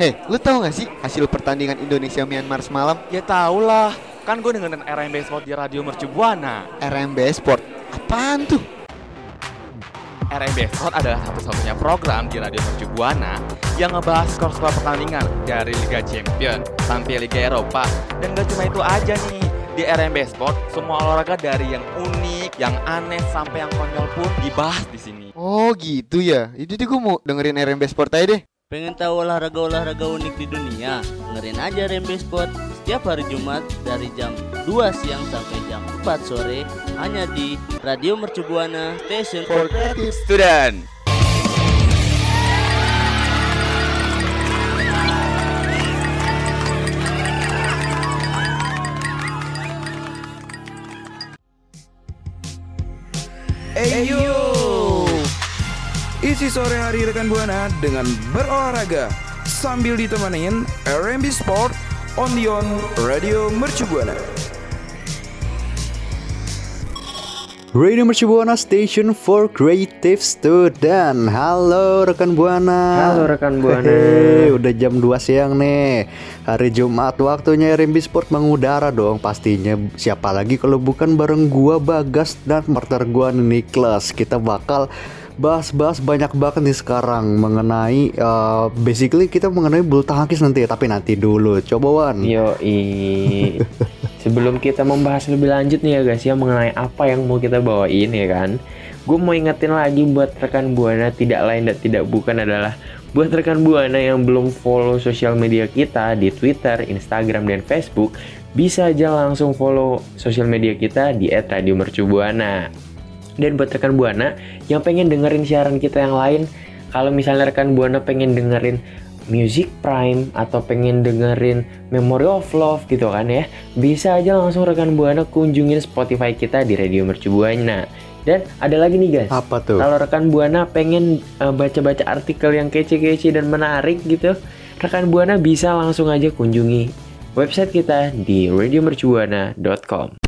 Hei, lu tahu gak sih hasil pertandingan Indonesia Myanmar semalam? Ya tau lah, kan gue dengerin RMB Sport di Radio Mercu Buana. RMB Sport. Apaan tuh? RMB Sport adalah satu-satunya program di Radio Mercu Buana yang ngebahas skor-skor pertandingan dari Liga Champion sampai Liga Eropa. Dan gak cuma itu aja nih, di RMB Sport semua olahraga dari yang unik, yang aneh sampai yang konyol pun dibahas di sini. Oh gitu ya. Tuh gue mau dengerin RMB Sport aja deh. Pengen tahu olahraga-olahraga unik di dunia? Dengerin aja Rembe Sport setiap hari Jumat dari jam 2 siang sampai jam 4 sore hanya di Radio Mercu Buana Station for Creative Student. Eyo Isi sore hari rekan Buana dengan berolahraga. Sambil ditemenin RMB Sport on the on Radio Mercu Buana. Radio Mercu Buana Station for Creative Student Halo rekan Buana. Halo rekan Buana. Hehe, Udah jam 2 siang nih. Hari Jumat waktunya RMB Sport mengudara dong pastinya. Siapa lagi kalau bukan bareng gua Bagas dan partner gua Niklas. Kita bakal bahas-bahas banyak banget nih sekarang Mengenai eh, Basically kita mengenai bulu tangkis nanti ya Tapi nanti dulu Coba Wan Yo Sebelum kita membahas lebih lanjut nih ya guys ya mengenai apa yang mau kita bawain ya kan. Gue mau ingetin lagi buat rekan Buana tidak lain dan tidak bukan adalah buat rekan Buana yang belum follow sosial media kita di Twitter, Instagram dan Facebook bisa aja langsung follow sosial media kita di @radiomercubuana. Dan buat rekan Buana yang pengen dengerin siaran kita yang lain, kalau misalnya rekan Buana pengen dengerin Music Prime atau pengen dengerin Memory of Love gitu kan ya, bisa aja langsung rekan Buana kunjungin Spotify kita di Radio Mercu Buana. Dan ada lagi nih guys. Apa tuh? Kalau rekan Buana pengen uh, baca-baca artikel yang kece-kece dan menarik gitu, rekan Buana bisa langsung aja kunjungi website kita di radiomercubuana.com.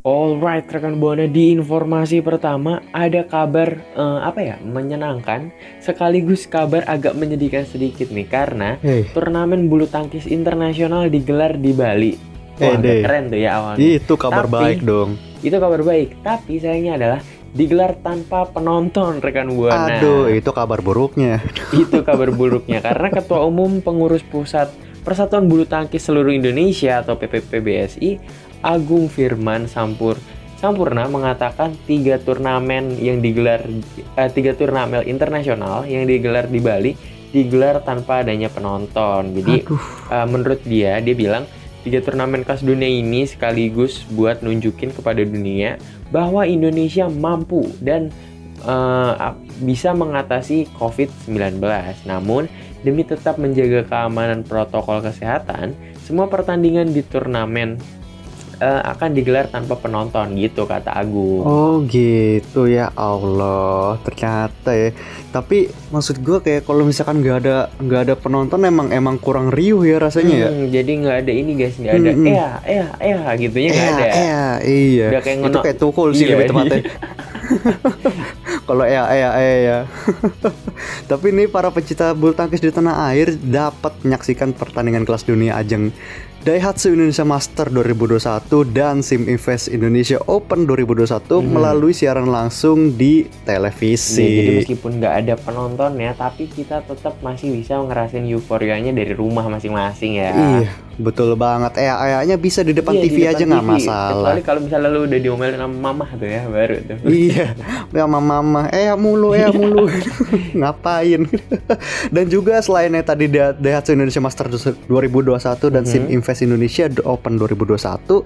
Alright rekan buana di informasi pertama ada kabar eh, apa ya menyenangkan sekaligus kabar agak menyedihkan sedikit nih karena Hei. turnamen bulu tangkis internasional digelar di Bali. Wah, deh. keren tuh ya awalnya. Itu kabar Tapi- baik dong Itu kabar baik, tapi sayangnya adalah digelar tanpa penonton rekan buana. Aduh itu kabar buruknya Itu kabar buruknya karena Ketua Umum Pengurus Pusat Persatuan Bulu Tangkis Seluruh Indonesia atau PPPBSI Agung Firman Sampur Sampurna mengatakan tiga turnamen yang digelar eh, tiga turnamen internasional yang digelar di Bali digelar tanpa adanya penonton. Jadi eh, menurut dia dia bilang tiga turnamen kelas dunia ini sekaligus buat nunjukin kepada dunia bahwa Indonesia mampu dan ap- bisa mengatasi COVID-19. Namun, demi tetap menjaga keamanan protokol kesehatan, semua pertandingan di turnamen eh, akan digelar tanpa penonton gitu kata Agung. Oh gitu ya Allah ternyata ya tapi maksud gua kayak kalau misalkan nggak ada nggak ada penonton emang emang kurang riuh ya rasanya ya Hmm, jadi nggak ada ini guys, nggak ada Hmm, eh eh eh gitunya nggak Iya, ada. iya, iya. Udah kayak itu ngono- kayak tukul sih Iya, lebih tepatnya. Kalau ya, ya, ya. Tapi ini para pecinta bulu tangkis di tanah air dapat menyaksikan pertandingan kelas dunia ajang Daihatsu Indonesia Master 2021 dan Sim Invest Indonesia Open 2021 melalui siaran langsung di televisi. Iya, jadi meskipun nggak ada penonton ya, tapi kita tetap masih bisa ngerasain euforianya dari rumah masing-masing ya. Iya, betul banget. Eh, ayahnya bisa di depan Iya, TV di depan aja nggak masalah. Kecuali kalau misalnya lu udah diomelin sama mamah tuh ya, baru tuh. iya, ya mama, eh ya mulu, eh ya mulu, ngapain? Dan juga selainnya tadi Da- Daihatsu Indonesia Master 2021 dan Sim Mhm. Invest Indonesia Open 2021,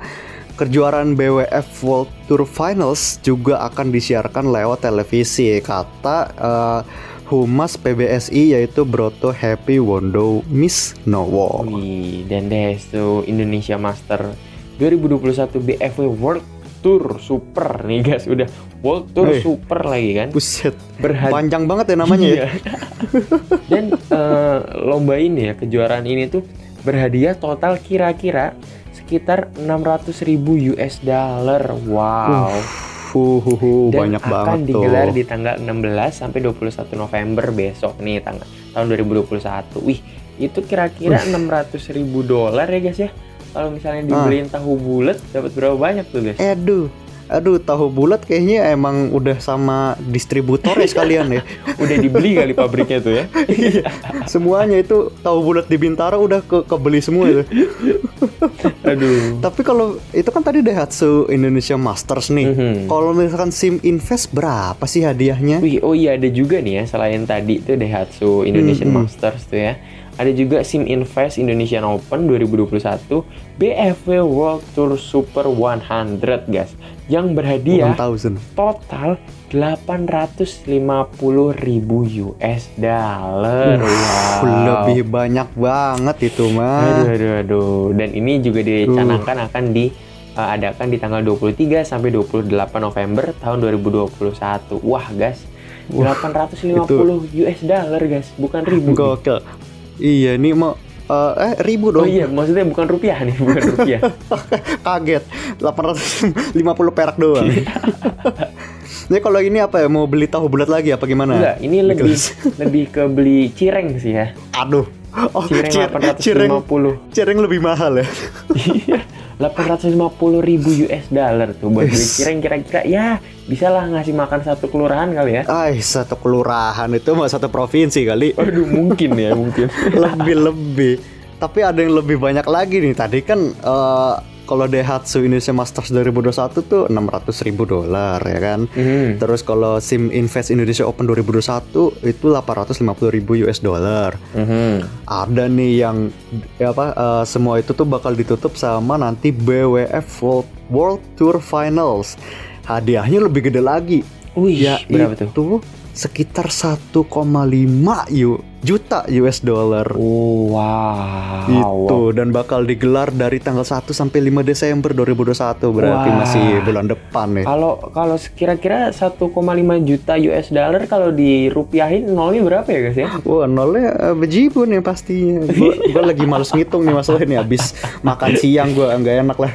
kejuaraan BWF World Tour Finals juga akan disiarkan lewat televisi, kata eh, Humas PBSI yaitu Broto Happy Wondo Miss Nowo. Wih, dan deh itu Indonesia Master 2021 BFW World Tour Super nih guys, udah World Tour Wih. Super lagi kan. Buset, Berhadiah panjang banget ya namanya ya. Iya. Dan eh, lomba ini ya, kejuaraan ini tuh berhadiah total kira-kira sekitar 600.000 ribu US dollar. Wow. hu, dan banyak akan banget tuh. digelar di tanggal 16 sampai 21 November besok nih tanggal tahun 2021. Wih, itu kira-kira 600 ribu dolar ya guys ya. Kalau misalnya Ah. dibeliin tahu bulat dapat berapa banyak tuh guys? Aduh, aduh tahu bulat kayaknya emang udah sama distributor ya sekalian ya. Udah dibeli kali pabriknya tuh ya. Semuanya itu tahu bulat di Bintaro udah ke kebeli semua itu. Aduh. Tapi kalau itu kan tadi Daihatsu Indonesia Masters nih. Mhm. Kalau misalkan SIM Invest berapa sih hadiahnya? Wih, oh iya ada juga nih ya selain tadi tuh Daihatsu Indonesian Hmm, hmm. Masters tuh ya. Ada juga Sim Invest Indonesian Open 2021 BFW World Tour Super 100 guys yang berhadiah 1000. total 850 ribu US dollar. Wow. Lebih banyak banget itu mah. Aduh, aduh, aduh. Dan ini juga dicanangkan akan diadakan di tanggal 23 sampai 28 November tahun 2021. Wah, guys. 850 US dollar, guys. Bukan ribu. Gokil. Iya, ini mau eh, eh ribu Oh dong. iya, maksudnya bukan rupiah nih, bukan rupiah. Kaget. 850 perak doang. Ini kalau ini apa ya? Mau beli tahu bulat lagi apa gimana? Enggak, ini lebih lebih ke beli cireng sih ya. Aduh. Oh, Cireng cir- 850. cireng, cireng lebih mahal ya. Iya, 850 ribu US dollar tuh buat beli cireng kira-kira ya bisa lah ngasih makan satu kelurahan kali ya. Ay, satu kelurahan itu mah satu provinsi kali. Aduh mungkin ya mungkin. Lebih-lebih. Tapi ada yang lebih banyak lagi nih. Tadi kan eh, kalau Daihatsu Indonesia Masters 2021 tuh 600 ribu dolar ya kan. Hmm. Terus kalau SIM Invest Indonesia Open 2021 itu 850 ribu US dollar. Mhm. Ada nih yang ya apa eh, semua itu tuh bakal ditutup sama nanti BWF World, World Tour Finals. Hadiahnya lebih gede lagi. Wih, Ya berapa tuh? Sekitar 1,5 U juta US dollar. Oh, wow. Itu dan bakal digelar dari tanggal 1 sampai 5 Desember 2021 berarti Wah. masih bulan depan nih. Kalau kalau kira-kira 1,5 juta US dollar kalau dirupiahin nolnya berapa ya guys ya? Wah nolnya eh, bejibun ya pastinya. Gue lagi males ngitung nih masalah ini habis makan siang gue nggak enak lah.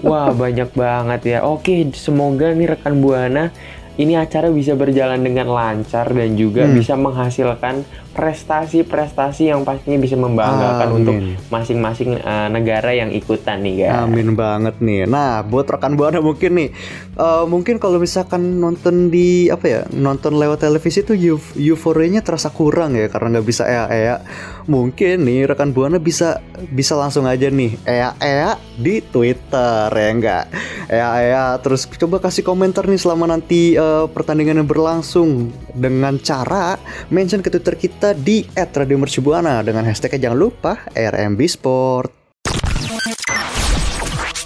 Wah banyak banget ya. Oke, semoga nih rekan buana ini acara bisa berjalan dengan lancar dan juga Hmm. bisa menghasilkan prestasi-prestasi yang pastinya bisa membanggakan Amin. untuk masing-masing eh, negara yang ikutan nih guys. Amin banget nih. Nah, buat rekan buana mungkin nih, eh, mungkin kalau misalkan nonton di apa ya, nonton lewat televisi tuh euf- euforianya terasa kurang ya karena nggak bisa ea-ea. Mungkin nih rekan buana bisa bisa langsung aja nih ea-ea di Twitter ya enggak. Ea-ea terus coba kasih komentar nih selama nanti eh, pertandingannya berlangsung dengan cara mention ke Twitter kita di @radiomercubuana dengan hashtagnya jangan lupa RMB Sport.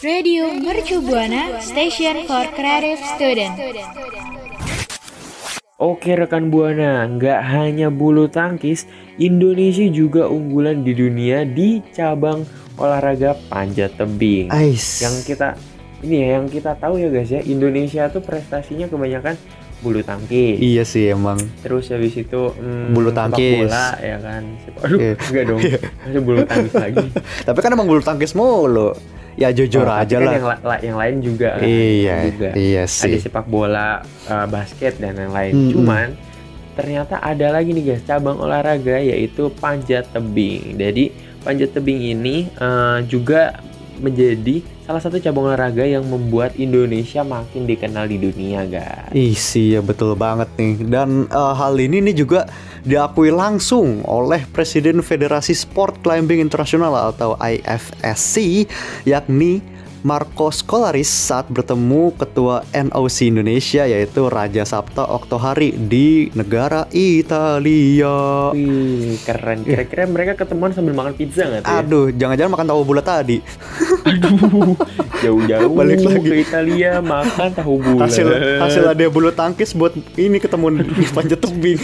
Radio Mercu Buana Station for Creative Student. Oke rekan buana, nggak hanya bulu tangkis, Indonesia juga unggulan di dunia di cabang olahraga panjat tebing. Ais. Yang kita ini ya yang kita tahu ya guys ya, Indonesia tuh prestasinya kebanyakan bulu tangkis. Iya sih emang. Terus habis itu hmm, Bulu tangkis. bola ya kan. Aduh, Iya. enggak dong. Masih bulu tangkis lagi. Tapi kan emang bulu tangkis mulu. Ya jujur Oh, aja kan lah. Yang, la- yang lain juga kan. Iya, juga. iya Ada sih. sepak bola, eh, basket dan lain-lain. Mm-mm. Cuman ternyata ada lagi nih guys cabang olahraga yaitu panjat tebing. Jadi panjat tebing ini eh, juga menjadi salah satu cabang olahraga yang membuat Indonesia makin dikenal di dunia guys. Ih sih ya betul banget nih. Dan eh, hal ini nih juga diakui langsung oleh Presiden Federasi Sport Climbing Internasional atau IFSC yakni Marco Skolaris saat bertemu Ketua NOC Indonesia yaitu Raja Sabta Oktohari di negara Italia. Wih, keren. Kira-kira mereka ketemuan sambil makan pizza nggak tuh? ya? Aduh, jangan-jangan makan tahu bulat tadi. Aduh, jauh-jauh Balik lagi. ke Italia makan tahu bulat. Hasil hasil ada bulu tangkis buat ini ketemu di panjat tebing.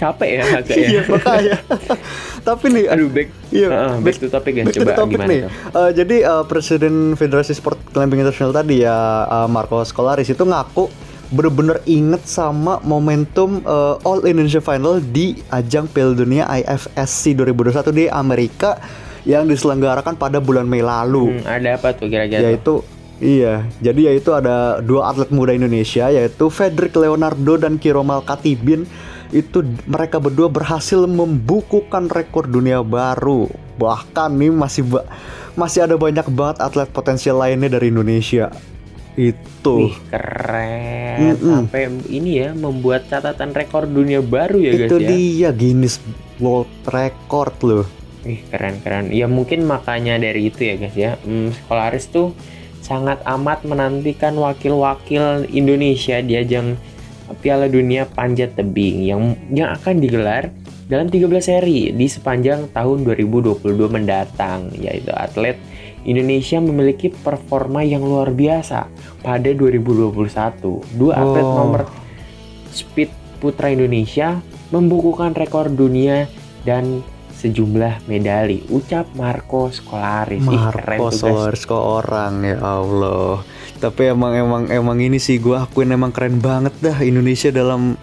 Capek ya agak ya. Iya makanya. Tapi nih, Aduh, back, Iya, Heeh, back, to topic guys. back to Coba topic gimana nih. tuh? Eh, jadi eh, Presiden Federasi Sport Climbing Internasional tadi ya eh, Marco Skolaris itu ngaku bener-bener inget sama momentum eh, All Indonesia Final di ajang Piala Dunia IFSC 2021 di Amerika yang diselenggarakan pada bulan Mei lalu. Hmm, ada apa tuh kira-kira? tuh? Iya, jadi yaitu ada dua atlet muda Indonesia yaitu Frederick Leonardo dan Kiromal Katibin. Itu mereka berdua berhasil membukukan rekor dunia baru. Bahkan nih masih ba- masih ada banyak banget atlet potensial lainnya dari Indonesia. Itu. Wih, keren. Mm-mm. Sampai ini ya membuat catatan rekor dunia baru ya guys itu ya. dia Guinness World Record loh. Wih, keren-keren. Ya mungkin makanya dari itu ya guys ya. Hmm, Skolaris tuh sangat amat menantikan wakil-wakil Indonesia di ajang Piala Dunia Panjat Tebing yang yang akan digelar dalam 13 seri di sepanjang tahun 2022 mendatang yaitu atlet Indonesia memiliki performa yang luar biasa pada 2021. Dua atlet Oh. nomor speed putra Indonesia membukukan rekor dunia dan sejumlah medali. Ucap Marco keren Marco. Solaris kok orang ya Allah. Tapi emang emang emang ini sih gua akuin emang keren banget dah Indonesia dalam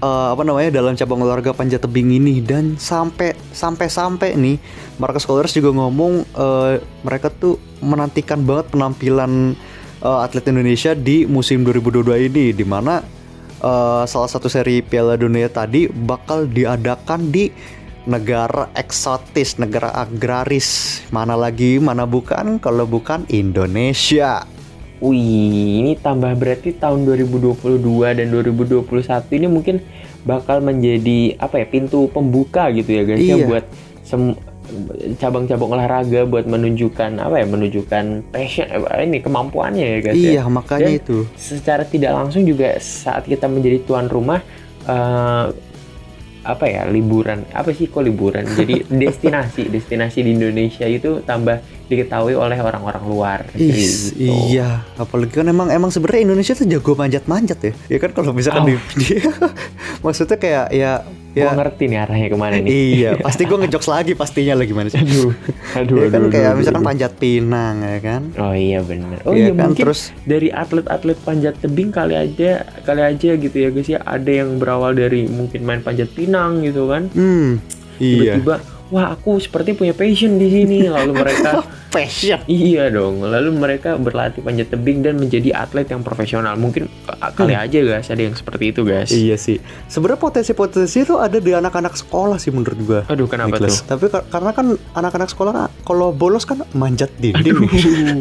eh, apa namanya dalam cabang olahraga panjat tebing ini dan sampai sampai sampai nih Marco Solaris juga ngomong eh, mereka tuh menantikan banget penampilan eh, atlet Indonesia di musim 2022 ini di mana eh, salah satu seri Piala Dunia tadi bakal diadakan di negara eksotis, negara agraris. Mana lagi, mana bukan kalau bukan Indonesia. Wih, ini tambah berarti tahun 2022 dan 2021 ini mungkin bakal menjadi apa ya pintu pembuka gitu ya guys ya Iya. buat sem- cabang-cabang olahraga buat menunjukkan apa ya menunjukkan passion eh, ini kemampuannya ya guys ya. Iya, makanya Dan itu. secara tidak langsung juga saat kita menjadi tuan rumah eh, apa ya liburan. Apa sih kok liburan? Jadi destinasi destinasi di Indonesia itu tambah diketahui oleh orang-orang luar negeri Is, gitu. iya, apalagi kan emang emang sebenarnya Indonesia tuh jago manjat-manjat ya. Ya kan kalau misalkan Oh. di dia maksudnya kayak ya Gua ya ngerti nih arahnya ke mana nih iya, pasti gue ngejokes lagi pastinya lah gimana sih. aduh aduh ya kan aduh, kayak aduh, misalkan aduh. panjat pinang ya kan. oh iya bener oh Iya iya kan, mungkin terus- dari atlet-atlet panjat tebing kali aja kali aja gitu ya guys ya ada yang berawal dari mungkin main panjat pinang gitu kan Hmm. Iya. tiba-tiba wah aku seperti punya passion di sini lalu mereka Passion. Iya dong, lalu mereka berlatih panjat tebing dan menjadi atlet yang profesional. Mungkin uh, kali aja guys, ada yang seperti itu guys. Iya sih. Sebenarnya potensi-potensi itu ada di anak-anak sekolah sih menurut gua. Aduh kenapa Nicholas. tuh? Tapi kar- karena kan anak-anak sekolah kan kalau bolos kan manjat dinding.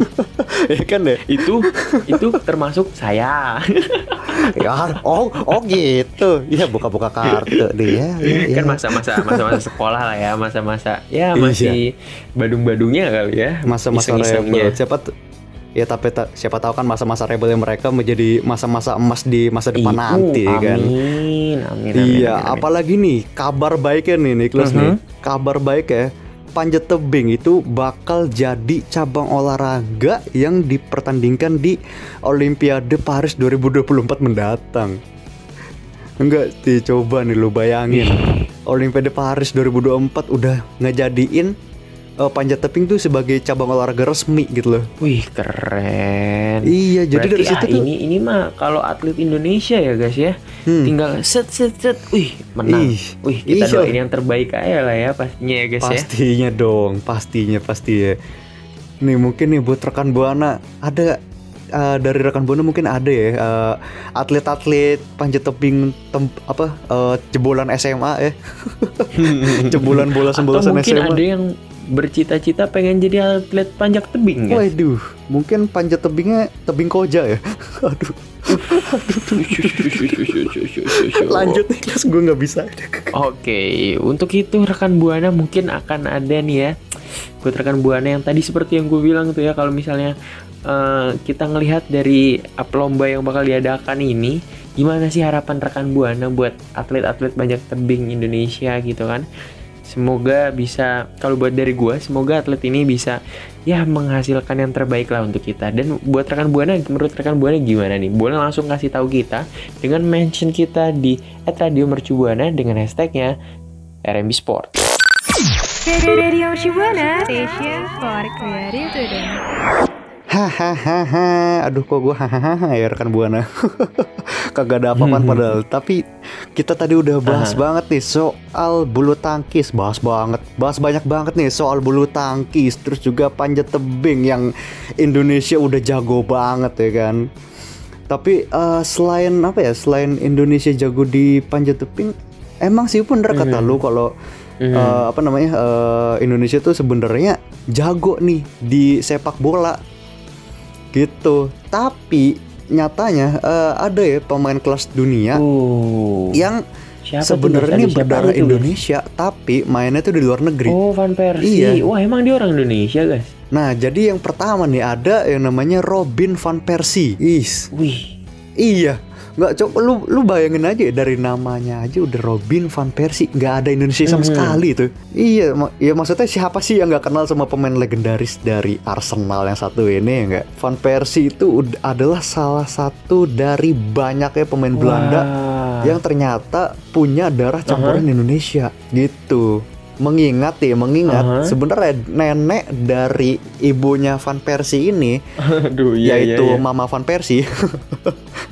ya kan deh. Itu itu termasuk saya. Ya, oh, oh gitu. Iya buka-buka kartu dia. Ya, kan ya. masa-masa masa-masa sekolah lah ya, masa-masa ya Iya. masih badung-badungnya kali ya. Masa-masa rebel. Siapa ya tapi ta- siapa tahu kan masa-masa rebelnya mereka menjadi masa-masa emas di masa depan Ih, nanti uh, kan. Amin, amin, amin. Iya, amin, amin. apalagi nih kabar baiknya nih Niklas nih. Kabar baik ya. Panjat tebing itu bakal jadi cabang olahraga yang dipertandingkan di Olimpiade Paris 2024 mendatang. Enggak sih, coba nih lu bayangin. Olimpiade Paris 2024 udah ngejadiin eh, panjat tebing tuh sebagai cabang olahraga resmi gitu loh. Wih, keren. Iya, jadi Berarti dari situ ah, tuh ini ini mah kalau atlet Indonesia ya guys ya, Hmm. tinggal set set set, wih menang, Ih, wih kita iya. doain yang terbaik aja lah ya pastinya ya guys ya. Pastinya dong, pastinya pasti ya. Nih mungkin nih buat rekan buana ada eh, dari rekan buana mungkin ada ya eh, atlet-atlet panjat tebing tem- apa eh, jebolan SMA ya. jebolan bola Atau sembolasan mungkin SMA. ada yang bercita-cita pengen jadi atlet panjat tebing ya. Waduh, mungkin panjat tebingnya tebing koja ya. Aduh, lanjut nih kelas gue nggak bisa. Oke, untuk itu rekan buana mungkin akan ada nih ya buat rekan buana yang tadi seperti yang gue bilang tuh ya kalau misalnya eh, kita ngelihat dari lomba yang bakal diadakan ini, gimana sih harapan rekan buana buat atlet-atlet banyak tebing Indonesia gitu kan? Semoga bisa kalau buat dari gue, semoga atlet ini bisa ya menghasilkan yang terbaik lah untuk kita. Dan buat rekan buana, menurut rekan buana gimana nih? Boleh langsung kasih tahu kita dengan mention kita di @radiomercubuana dengan hashtagnya RMB Sport. Radio Shibuana Station for Creative Student. Hahaha, aduh kok gue hahaha ya rekan buana. Kagak ada apa-apaan padahal. Tapi kita tadi udah bahas banget nih soal bulu tangkis, bahas banget, bahas banyak banget nih soal bulu tangkis, terus juga panjat tebing yang Indonesia udah jago banget ya kan. Tapi eh, selain apa ya, selain Indonesia jago di panjat tebing, emang sih bener kata lu kalau Mhm. eh, apa namanya eh, Indonesia tuh sebenarnya jago nih di sepak bola gitu. Tapi nyatanya eh, ada ya pemain kelas dunia Oh. yang sebenarnya berdarah tuh, guys? Indonesia tapi mainnya tuh di luar negeri. Oh, Van Persie. Iya. Wah, emang dia orang Indonesia, guys. Nah, jadi yang pertama nih ada yang namanya Robin van Persie. Is, Wih. iya. Nggak coba lu lu bayangin aja ya, dari namanya aja udah Robin van Persie nggak ada Indonesia sama Mhm. sekali tuh. Iya, ma- ya maksudnya siapa sih yang nggak kenal sama pemain legendaris dari Arsenal yang satu ini ya nggak? Van Persie itu adalah salah satu dari banyaknya pemain Belanda Wah. yang ternyata punya darah campuran Indonesia gitu. Mengingat ya, mengingat Aha. sebenarnya nenek dari ibunya Van Persie ini Aduh, iya, iya, yaitu iya. Mama Van Persie.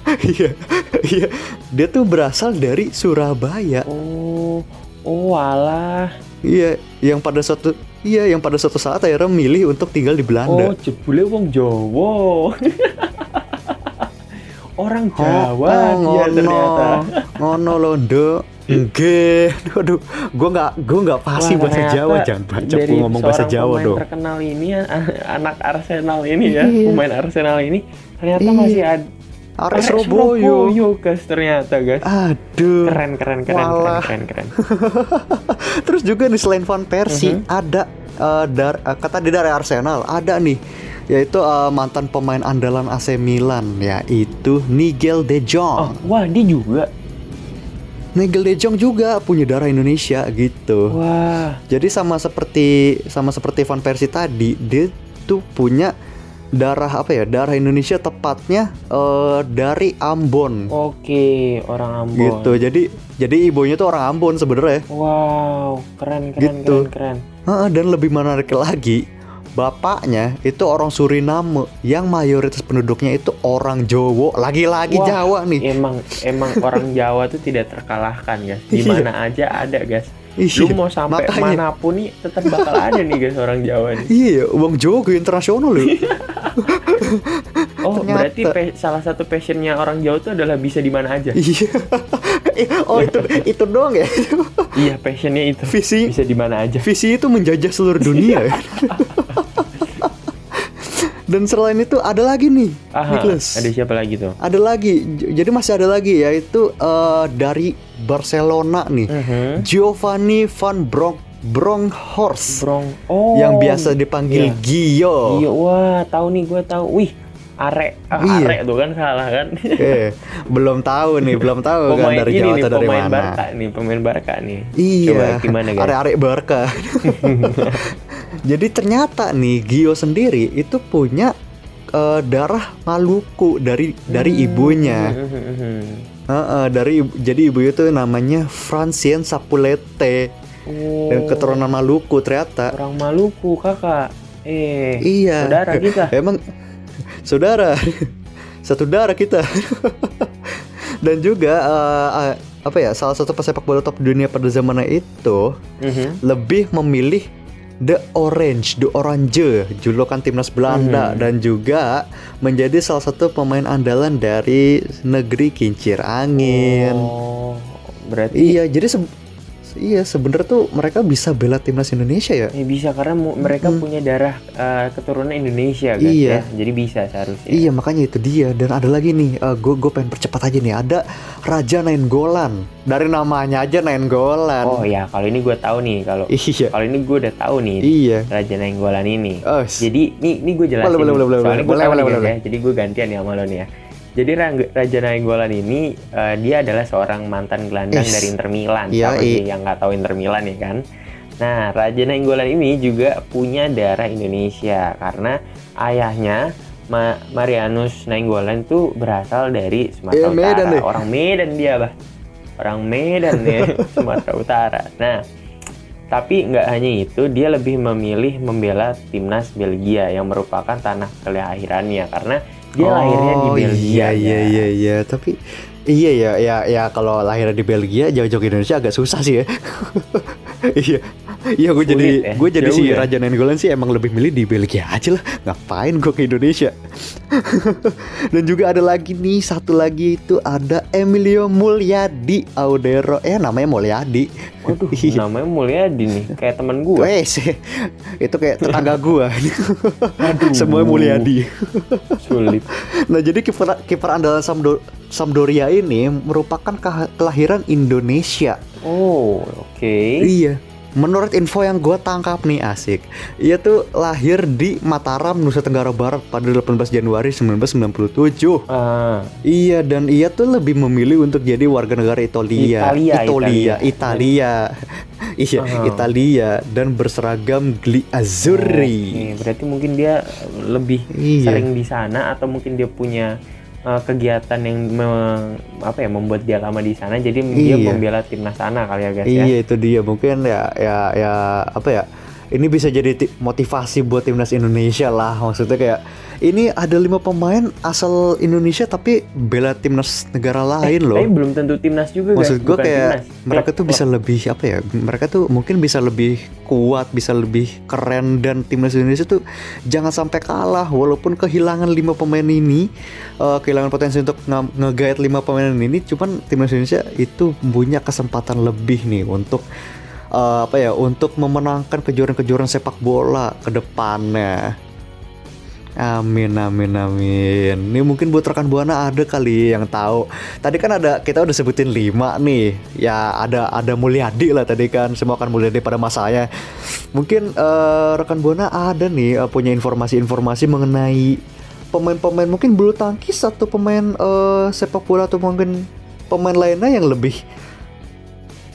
Iya, iya. Dia tuh berasal dari Surabaya. Oh, oh alah. Iya, yang pada suatu iya yang pada suatu saat akhirnya milih untuk tinggal di Oh, Belanda. jebule wong Jawa. Orang Oh, Jawa dia ternyata. ngono londo. Nggih, aduh, gue nggak, gue nggak pasti Wah, bahasa Jawa, jangan baca dari ngomong bahasa seorang Jawa pemain dong. terkenal ini ya, anak Arsenal ini ya, Iya. pemain Arsenal ini ternyata Iya. masih ada Arek Surabaya. guys ternyata guys. Aduh. Keren keren keren keren Walah. keren keren. Terus juga nih selain Van Persie Mhm. ada eh, dar eh, kata di dari Arsenal ada nih yaitu eh, mantan pemain andalan AC Milan yaitu Nigel De Oh, Jong. wah dia juga. Nigel De Jong juga punya darah Indonesia gitu. Wah. Jadi sama seperti sama seperti Van Persie tadi dia tuh punya darah apa ya? Darah Indonesia tepatnya eh, dari Ambon. Oke, orang Ambon. Gitu. Jadi jadi ibunya tuh orang Ambon sebenarnya. Wow, keren keren Gitu. keren keren. Heeh, dan lebih menarik lagi, bapaknya itu orang Suriname yang mayoritas penduduknya itu orang Jawa, lagi-lagi Wah, Jawa nih. Emang emang orang Jawa tuh tidak terkalahkan guys. Di Iya. mana aja ada guys. Iya, Lu mau sampai makanya. mana pun nih tetap bakal ada nih guys orang Jawa nih. Iya, uang Jawa gue internasional loh. Oh, Ternyata. berarti pe- salah satu passionnya orang Jawa itu adalah bisa di mana aja. iya. oh itu itu doang ya. iya, passionnya itu. Visi Bisa di mana aja. visi itu menjajah seluruh dunia. Dan selain itu ada lagi nih, Aha, Nicholas. ada siapa lagi tuh? Ada lagi, jadi masih ada lagi yaitu eh, dari Barcelona nih, Mhm. Giovanni van Bronk Bronkhorst Brong. Oh. yang biasa dipanggil iya. Gio. Iya, wah, tahu nih gue tahu. Wih, arek, ah, Iya. arek tuh kan salah kan. Eh, belum tahu nih, belum tahu kan pemain dari ini Jawa nih, atau dari pemain mana. Barca nih, pemain Barca nih. Iya, Coba gimana guys? arek-arek Barca. Jadi ternyata nih Gio sendiri itu punya eh, darah Maluku dari dari Hmm. ibunya. Mhm. Heeh, dari ibu- jadi ibunya tuh namanya Francien Sapulete Oh, dan keturunan Maluku ternyata. orang Maluku kakak. Eh, Iya. saudara kita. Emang saudara satu darah kita. Dan juga eh, eh, apa ya salah satu pesepak bola top dunia pada zamannya itu Mhm. lebih memilih The Orange, The Orange, julukan timnas Belanda Mhm. dan juga menjadi salah satu pemain andalan dari negeri kincir angin. Oh, berarti Iya, jadi se- iya sebenarnya tuh mereka bisa bela timnas Indonesia ya. eh, bisa karena mu- mereka Mm-mm. punya darah eh, keturunan Indonesia guys Iya. ya. Jadi bisa seharusnya. Iya makanya itu dia dan ada lagi nih gue gue pengen percepat aja nih ada Raja Nainggolan dari namanya aja Nainggolan Oh ya, kalau ini gue tahu nih kalau iya kalau ini gue udah tahu nih iya Raja Nainggolan ini. oh, Jadi ini ini gue jelasin. Boleh, boleh, boleh, boleh, boleh, boleh, nih, boleh, ya. Jadi gue gantian ya sama lo nih ya. Jadi Raja Nainggolan ini eh, dia adalah seorang mantan gelandang Is. dari Inter Milan. Iya, Siapa sih yang nggak tahu Inter Milan ya kan? Nah, Raja Nainggolan ini juga punya darah Indonesia karena ayahnya Ma- Marianus Nainggolan itu berasal dari Sumatera Eh, Medan Utara. deh. Orang Medan dia, bah. Orang Medan ya, Sumatera Utara. Nah, tapi nggak hanya itu, dia lebih memilih membela timnas Belgia yang merupakan tanah kelahirannya karena dia lahirnya di Oh, Belgia. iya iya ya. iya iya tapi Iya ya, ya ya kalau lahir di Belgia jauh-jauh ke Indonesia agak susah sih ya. iya. Iya gue jadi ya, gue jadi jauh si ya. Raja Nainggolan sih emang lebih milih di Belgia aja lah. Ngapain gue ke Indonesia? Dan juga ada lagi nih satu lagi itu ada Emilio Mulyadi Audero. Eh namanya Mulyadi. Waduh, Iya. namanya Mulyadi nih, kayak teman gue. Wes, itu kayak tetangga gua. Semua Mulyadi. Sulit. Nah, jadi kiper kiper andalan Samdo- Sampdoria ini merupakan kelahiran Indonesia. Oh, oke. Iya. Menurut info yang gua tangkap nih asik, ia tuh lahir di Mataram, Nusa Tenggara Barat pada 18 Januari 1997. Ah, Iya dan ia tuh lebih memilih untuk jadi warga negara Italia. Italia, Italia, Italia. Italia. iya, Ah. Italia dan berseragam gli azzurri. oke. Berarti mungkin dia lebih Iya. sering di sana atau mungkin dia punya uh, kegiatan yang me- apa ya membuat dia lama di sana jadi dia Iya. membela timnas sana kali ya guys ya. Iya itu dia mungkin ya ya ya apa ya ini bisa jadi ti- motivasi buat timnas Indonesia lah maksudnya kayak ini ada lima pemain asal Indonesia tapi bela timnas negara lain loh. Tapi belum tentu timnas juga guys. Maksud gue kayak timnas. mereka tuh bisa lebih apa ya? Mereka tuh mungkin bisa lebih kuat, bisa lebih keren dan timnas Indonesia tuh jangan sampai kalah walaupun kehilangan lima pemain ini, eh, kehilangan potensi untuk nge- nge-guide lima pemain ini, cuman timnas Indonesia itu punya kesempatan lebih nih untuk eh, apa ya? Untuk memenangkan kejuaraan-kejuaraan sepak bola ke depannya. Amin amin amin. Ini mungkin buat rekan buana ada kali yang tahu. Tadi kan ada kita udah sebutin lima nih. Ya ada ada Mulyadi lah tadi kan. Semua kan Mulyadi pada masanya. Mungkin eh, rekan buana ada nih eh, punya informasi-informasi mengenai pemain-pemain mungkin bulu tangkis atau pemain eh, sepak bola atau mungkin pemain lainnya yang lebih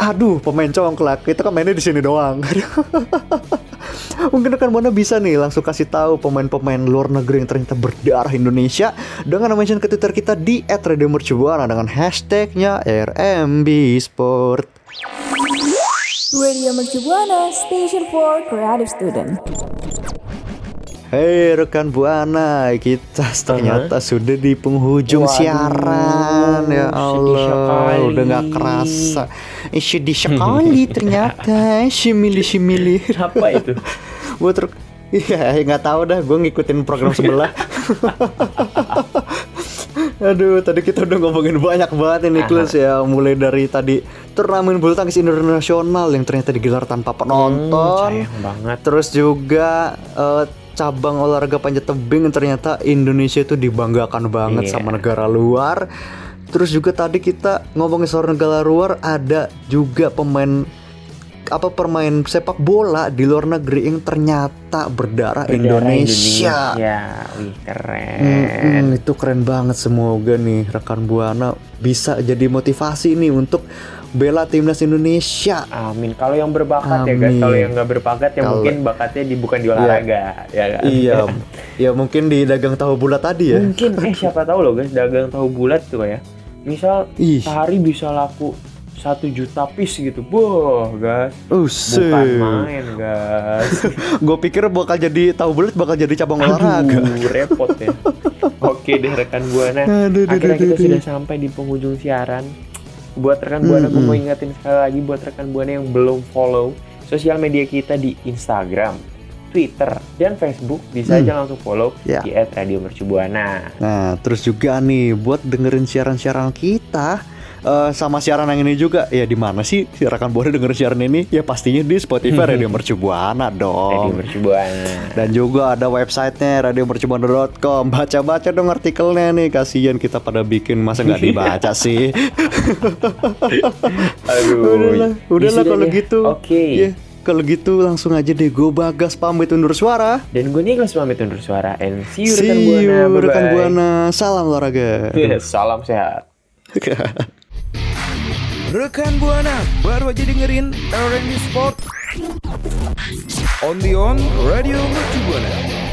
Aduh, pemain congklak. Kita kan mainnya di sini doang. Mungkin rekan Buana bisa nih langsung kasih tahu pemain-pemain luar negeri yang ternyata berdarah Indonesia dengan mention ke Twitter kita di @radiomercubuana dengan hashtagnya RMB Sport. Radio Mercu Buana, Station for Creative Student. Hei rekan Buana, kita ternyata sudah di penghujung Waduh, siaran ya Allah, udah nggak kerasa. Eh, sedih sekali ternyata, simili simili. Apa itu? Buat rek- Iya, nggak tahu dah. Gue ngikutin program sebelah. Aduh, tadi kita udah ngomongin banyak banget ini Nicholas ya. Mulai dari tadi turnamen bulu tangkis internasional yang ternyata digelar tanpa penonton. sayang banget. Terus juga eh, cabang olahraga panjat tebing ternyata Indonesia itu dibanggakan banget Iya. sama negara luar. Terus juga tadi kita ngomongin soal negara luar ada juga pemain apa permain sepak bola di luar negeri yang ternyata berdarah, Berdarah Indonesia. Indonesia. Wih, keren. Mm-mm, itu keren banget semoga nih rekan buana bisa jadi motivasi nih untuk bela timnas Indonesia. Amin. Kalau yang berbakat ya guys, Amin. kalau yang nggak berbakat ya Kalau- mungkin bakatnya di bukan di olahraga, ya kan? iya, ya mungkin di dagang tahu bulat tadi ya. Mungkin eh siapa tahu loh guys, dagang tahu bulat tuh ya. Misal Ih. sehari bisa laku satu juta piece gitu, boh guys. Uset. Bukan main guys. Gue pikir bakal jadi tahu bulat bakal jadi cabang olahraga. Aduh, repot ya. Oke deh rekan buana. Akhirnya kita sudah sampai di penghujung siaran. Buat rekan buana, gue mau ingetin sekali lagi buat rekan buana yang belum follow sosial media kita di Instagram, Twitter, dan Facebook bisa aja langsung follow Ya. di @radiomercubuana. Nah, terus juga nih buat dengerin siaran-siaran kita eh, sama siaran yang ini juga ya di mana sih si rekan buana dengerin siaran ini? Ya pastinya di Spotify Radio Mercu Buana Radio dong. Mercubuana. Dan juga ada websitenya radiomercubuana.com Baca-baca dong artikelnya nih Kasian kita pada bikin Masa nggak dibaca sih Aduh. Udahlah, udahlah kalau gitu Oke. Ya, Kalau gitu langsung aja deh Gue Bagas pamit undur suara Dan gue Niklas pamit undur suara and see you rekan See buana. you Bye-bye. rekan Buana Salam olahraga Salam sehat. Rekan Buana baru aja dengerin R&B Sport on the on Radio Mercu Buana.